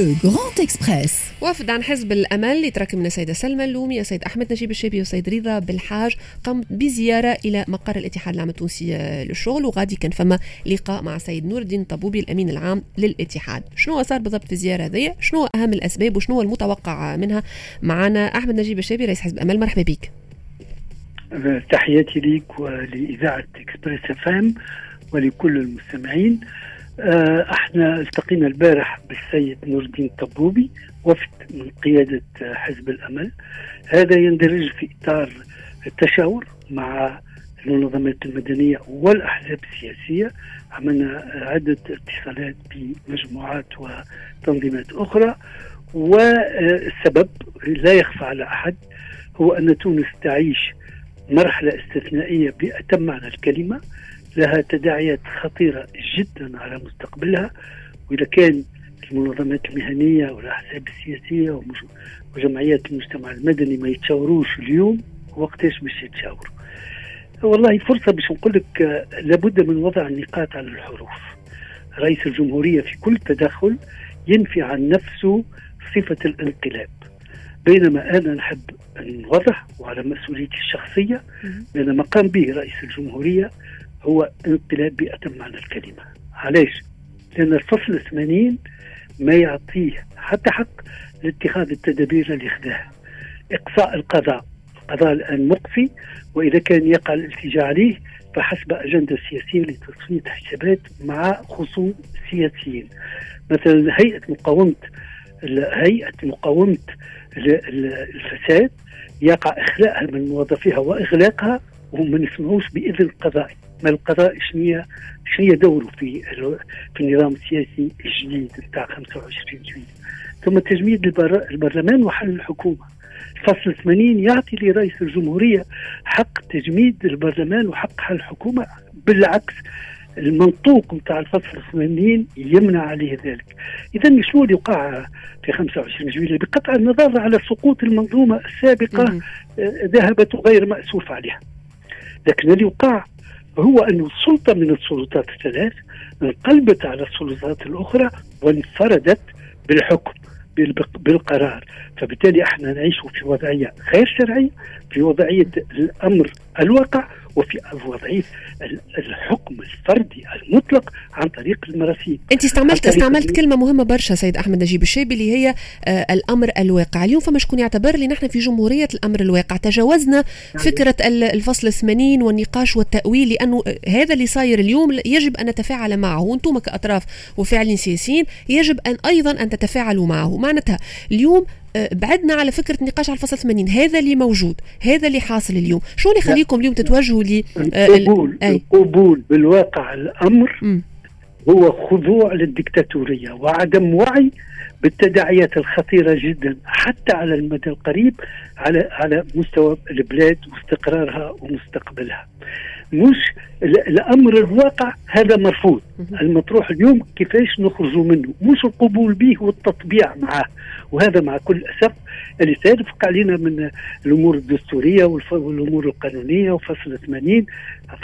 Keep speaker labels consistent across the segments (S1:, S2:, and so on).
S1: Le Grand Express
S2: وفد عن حزب الأمل اللي ترك من السيدة سلمى اللومي السيد أحمد نجيب الشابي والسيد رضا بالحاج قام بزيارة إلى مقر الاتحاد العام التونسي للشغل. وغادي كان فما لقاء مع السيد نور الدين طبوبي الأمين العام للاتحاد. شنو صار بالضبط في الزيارة هذه؟ شنو أهم الأسباب وشنو المتوقع منها؟ معنا أحمد نجيب الشابي رئيس حزب الامل مرحبا بك.
S3: تحياتي لك ولإذاعة Express F ولكل المستمعين. آه، إحنا التقينا البارح بالسيد نور الدين الطبوبي وفد من قيادة حزب الأمل. هذا يندرج في إطار التشاور مع المنظمات المدنية والأحزاب السياسية. عملنا عده اتصالات بمجموعات وتنظيمات أخرى. والسبب لا يخفى على أحد هو أن تونس تعيش مرحلة استثنائية بأتم معنى الكلمة. لها تداعيات خطيرة جدا على مستقبلها وإذا كان المنظمات المهنية والأحزاب السياسية وجمعيات المجتمع المدني ما يتشاوروش اليوم وقتاش باش يتشاوروا؟ والله فرصة باش نقول لك لابد من وضع النقاط على الحروف. رئيس الجمهورية في كل تدخل ينفي عن نفسه صفة الانقلاب. بينما أنا نحب نوضح وعلى مسؤوليتي الشخصية بأن ما قام به رئيس الجمهورية هو انقلاب بأتم معنى الكلمة. علاش؟ لأن الفصل 80 ما يعطيه حتى حق لاتخاذ التدابير اللي خذاها إقصاء القضاء القضاء الآن مقصي وإذا كان يقع الالتجاء عليه فحسب أجندة سياسية لتصفية حسابات مع خصوم سياسيين. مثلا هيئة مقاومة هيئة مقاومة الفساد يقع إخلاءها من موظفيها وإغلاقها وهم ما نسمعوش بإذن قضائي ما القضاء شنو شنو دوره في في النظام السياسي الجديد بتاع 25 جويلية ثم تجميد البرلمان وحل الحكومة. الفصل 80 يعطي لرئيس الجمهورية حق تجميد البرلمان وحق حل الحكومة. بالعكس المنطوق نتاع الفصل 80 يمنع عليه ذلك. اذا شنو اللي وقع في 25 جويلية بقطع النظر على سقوط المنظومة السابقة ذهبت غير مأسوف عليها. لكن اللي وقع هو أن السلطة من السلطات الثلاث انقلبت على السلطات الأخرى وانفردت بالحكم بالقرار. فبالتالي إحنا نعيش في وضعية غير شرعية في وضعية الأمر الواقع وفي وضعيه الحكم الفردي المطلق عن طريق المراسيم
S2: أنت استعملت استعملت كلمة مهمة برشا سيد أحمد نجيب الشيبي اللي هي آه الأمر الواقع. اليوم فما شكون يعتبر لي نحن في جمهورية الأمر الواقع. تجاوزنا يعني فكرة الفصل 80 والنقاش والتأويل لأنه هذا اللي صاير اليوم يجب أن نتفاعل معه. وأنتم كأطراف وفاعلين سياسيين يجب أن أيضا أن تتفاعلوا معه. معناتها اليوم بعدنا على فكرة النقاش على الفصل 80 هذا اللي موجود هذا اللي حاصل اليوم. شو اللي يخليكم اليوم تتوجهوا ل
S3: آه، القبول القبول بالواقع الأمر م. هو خضوع للدكتاتورية وعدم وعي بالتداعيات الخطيرة جدا حتى على المدى القريب على على مستوى البلاد واستقرارها ومستقبلها. مش الامر الواقع هذا مرفوض. المطروح اليوم كيفاش نخرجوا منه؟ مش القبول به والتطبيع معه. وهذا مع كل أسف اللي سيدفق علينا من الأمور الدستورية والأمور القانونية وفصل 80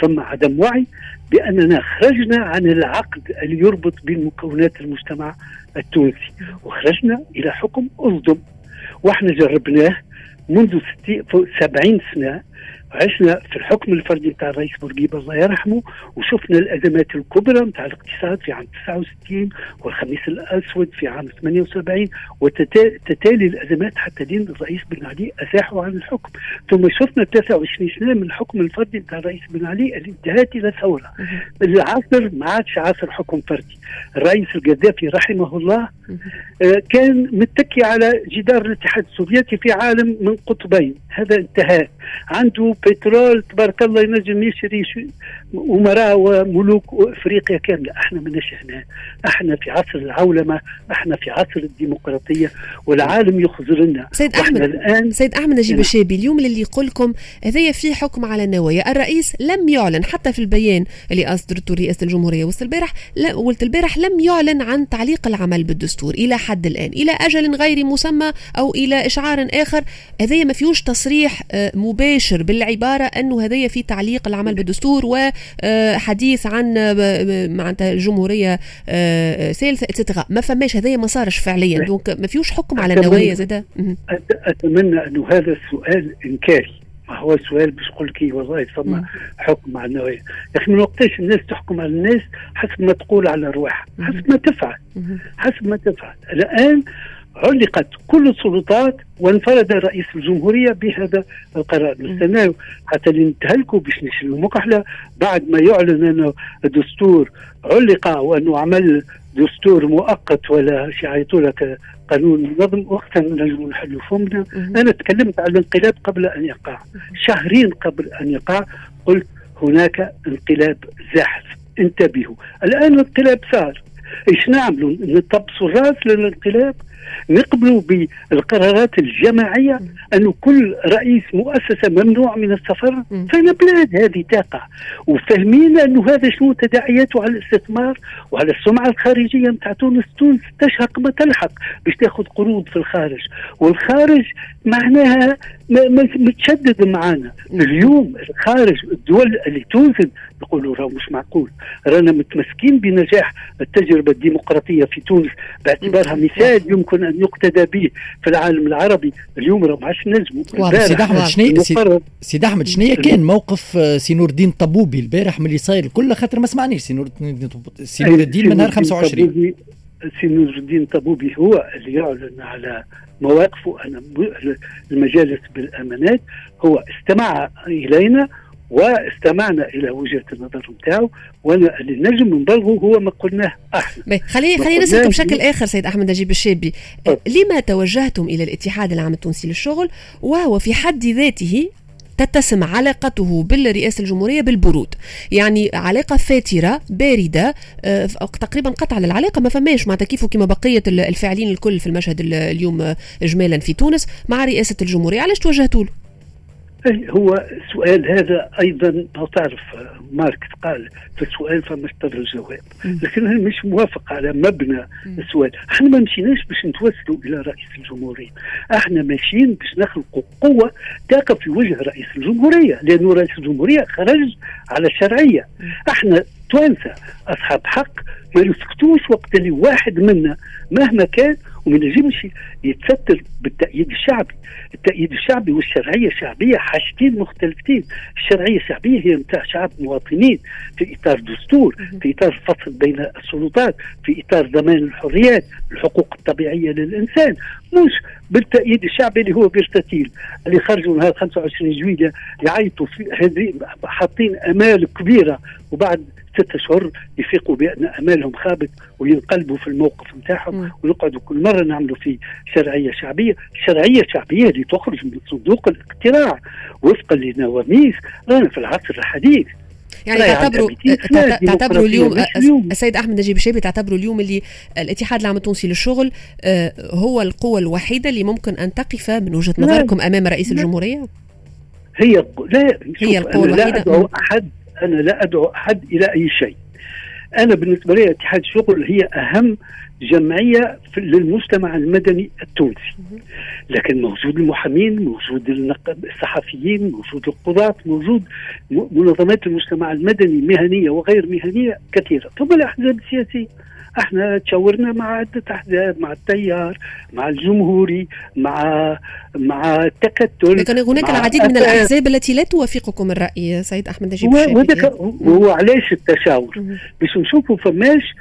S3: ثم عدم وعي. بأننا خرجنا عن العقد اللي يربط بين مكونات المجتمع التونسي وخرجنا إلى حكم اصدم وإحنا جربناه منذ 70 سنة. عشنا في الحكم الفردي بتاع الرئيس بورقيبة الله يرحمه وشفنا الأزمات الكبرى بتاع الاقتصاد في عام 69 والخميس الأسود في عام 78 وتتالي الأزمات حتى دين الرئيس بن علي أزاحوا عن الحكم. ثم شفنا 23 سنة من الحكم الفردي بتاع الرئيس بن علي اللي انتهت إلى ثورة العصر ما عادش عصر حكم فردي. الرئيس القذافي رحمه الله آه، كان متكي على جدار الاتحاد السوفيتي في عالم من قطبين. هذا انتهى عنده بترول تبارك الله ينجم يشري أمراء وملوك أفريقيا كاملة. إحنا ماناش هنا إحنا في عصر العولمة إحنا في عصر الديمقراطية والعالم يخزر لنا.
S2: سيد أحمد الآن سيد أحمد نجيب الشابي اليوم اللي يقول لكم هذايا في حكم على النوايا. الرئيس لم يعلن حتى في البيان اللي أصدرته رئاسه الجمهورية وسط البارح قلت البارح لم يعلن عن تعليق العمل بالدستور إلى حد الآن إلى أجل غير مسمى أو إلى إشعار آخر. هذايا ما فيهوش تصريح آه، مباشر بالعلم العباره أنه هذايا في تعليق العمل بالدستور وحديث عن معناتها الجمهوريه ثالثة et cetera ما فماش هذايا ما صارش فعليا donc ما فيوش حكم على النوايا زاد
S3: أتمنى أنه هذا السؤال إنكاري. ما هو السؤال باش يقول لك والله فما حكم على النوايا. يا أخي من وقتاش الناس تحكم على الناس حسب ما تقول على ارواحها حسب ما تفعل. حسب ما تفعل. الآن علقت كل السلطات وانفرد رئيس الجمهورية بهذا القرار. نستناو حتى نتهلكوا باش نشيلوا مكحلة بعد ما يعلن أنه الدستور علق وأنه عمل دستور مؤقت ولا يعيطوا لك قانون نظم وقتا نجم نحلوا فمنا. أنا تكلمت عن الانقلاب قبل أن يقع. شهرين قبل أن يقع قلت هناك انقلاب زاحف انتبهوا. الآن الانقلاب صار. إيش نعملوا؟ نطبسوا الرأس للانقلاب؟ نقبلوا بالقرارات الجماعية انه كل رئيس مؤسسة ممنوع من السفر فين بلاد هذه تقع وفاهمين انه هذا شنو تداعياته على الاستثمار وعلى السمعة الخارجية نتاع تونس. تونس تشهق ما تلحق باش تاخذ قروض في الخارج. والخارج معناها متشدد معنا اليوم الخارج الدول اللي توزن يقولوا راه مش معقول. رانا متمسكين بنجاح التجربة الديمقراطية في تونس. باعتبارها مثال يمكن أن يقتدى به في العالم العربي. اليوم راه ما عادش نجموا
S1: سيد أحمد شنو سيد أحمد كان موقف آه، سي نور الدين طبوبي البارح من اللي صاير كله خاطر ما سمعنيش سي نور الدين من نهار 25
S3: سي نور الدين طبوبي هو اللي يعلن على مواقفه أنا المجالس بالأمانات هو استمع إلينا واستمعنا إلى وجهة النظر نتاعو وأنا اللي نجم نبلغه هو ما قلناه أحنا.
S2: خليني خليني نسالك بشكل آخر سيد أحمد نجيب الشابي. لما توجهتم إلى الاتحاد العام التونسي للشغل وهو في حد ذاته تتسم علاقته بالرئاسة الجمهورية بالبرود. يعني علاقة فاترة باردة آه، تقريبا قطع للعلاقة. ما فماش معناتها كيف كما بقية الفاعلين الكل في المشهد اليوم إجمالا في تونس مع رئاسة الجمهورية. علاش توجهتوا له؟
S3: هو السؤال هذا أيضا تعرف ماركس قال في السؤال فما اشتر الجواب. لكن أنا مش موافق على مبنى السؤال. إحنا ما مشيناش باش نتوسلوا إلى رئيس الجمهورية. إحنا ماشيين باش نخلقوا قوة تقف في وجه رئيس الجمهورية لأنه رئيس الجمهورية خرج على الشرعية. إحنا توانسة أصحاب حق ما يسكتوش وقت اللي واحد منا مهما كان وما نجمش يتستر بالتأييد الشعبي التأييد الشعبي والشرعية الشعبية حاجتين مختلفتين. الشرعية الشعبية هي متاع شعب مواطنين في إطار دستور في إطار فصل بين السلطات في إطار ضمان الحريات الحقوق الطبيعية للإنسان. مش بالتأييد الشعبي اللي هو بيرتتيل اللي خرجوا نهار 25 جويلية يعيطوا في هذه حاطين أمال كبيرة. وبعد ست اشهر يفيقوا بأن أمالهم خابت وينقلبوا في الموقف نتاعهم ونقعدوا كل مرة نعملوا في شرعية شعبية، الشرعيه الشعبيه اللي تخرج من صندوق الاقتراع وفقا لنواميس رانا في العصر الحديث.
S2: يعني تعتبروا تعتبروا اليوم السيد أحمد نجيب الشيبي تعتبروا اليوم اللي الاتحاد العام التونسي للشغل آه، هو القوة الوحيدة اللي ممكن أن تقف من وجهة نظركم أمام رئيس الجمهورية؟
S3: هي لا هي القوة الوحيده لا أدعو أحد أنا لا أدعو أحد إلى أي شيء. أنا بالنسبة لي اتحاد الشغل هي أهم جمعية للمجتمع المدني التونسي. لكن موجود المحامين موجود الصحفيين موجود القضاة موجود منظمات المجتمع المدني مهنية وغير مهنية كثيرة. ثم الأحزاب السياسية. إحنا تشاورنا مع عدة أحزاب مع التيار مع الجمهوري مع مع التكتل
S2: لكن هناك العديد من الأحزاب التي لا توافقكم الرأي سيد أحمد نجيب
S3: الشابي وهو علاش التشاور؟ باش نشوفوا فماش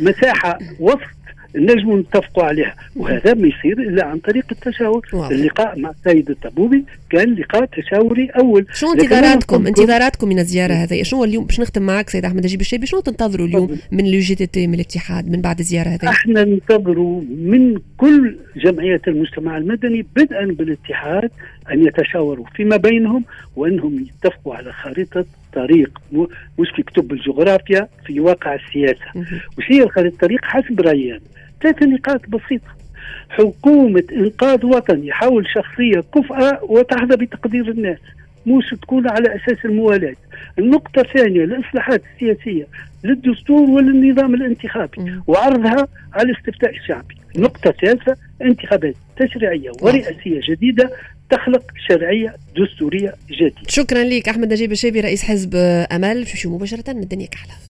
S3: مساحة وسط نجموا نتفقوا عليها. وهذا ما يصير إلا عن طريق التشاور. واضح. اللقاء مع السيد الطبوبي كان لقاء تشاوري أول.
S2: شو انتظاراتكم؟ انتظاراتكم من الزيارة هذه؟ شنو اليوم؟ باش نختم معك سيد أحمد نجيب الشابي. شنو تنتظروا اليوم من ال UGTT من الاتحاد من بعد الزيارة هذه؟
S3: أحنا ننتظروا من كل جمعيات المجتمع المدني بدءا بالاتحاد أن يتشاوروا فيما بينهم وانهم يتفقوا على خريطة طريق مش في كتب الجغرافيا في واقع السياسة. وش هي خريطة الطريق؟ حسب رأيي ثلاث نقاط بسيطة. حكومة إنقاذ وطني حول شخصية كفءة وتحظى بتقدير الناس مش تكون على أساس الموالاة النقطة الثانية الإصلاحات السياسية للدستور وللنظام الانتخابي وعرضها على الاستفتاء الشعبي النقطة الثالثة انتخابات تشريعية ورئاسية جديدة تخلق شرعية دستورية جديدة.
S2: شكرا لك أحمد نجيب الشيبي رئيس حزب أمل. في مباشرة الدنيا كحلة.